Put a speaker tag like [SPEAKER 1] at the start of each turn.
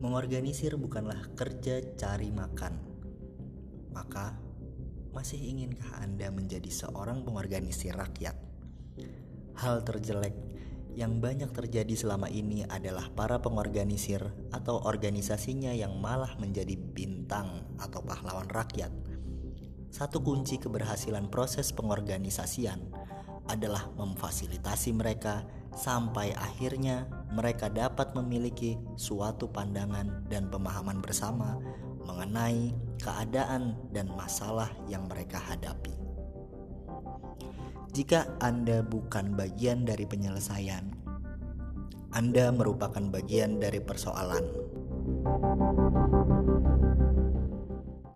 [SPEAKER 1] Mengorganisir bukanlah kerja cari makan. Maka, masih inginkah Anda menjadi seorang pengorganisir rakyat? Hal terjelek yang banyak terjadi selama ini adalah para pengorganisir atau organisasinya yang malah menjadi bintang atau pahlawan rakyat. Satu kunci keberhasilan proses pengorganisasian adalah memfasilitasi mereka sampai akhirnya mereka dapat memiliki suatu pandangan dan pemahaman bersama mengenai keadaan dan masalah yang mereka hadapi. Jika Anda bukan bagian dari penyelesaian, Anda merupakan bagian dari persoalan.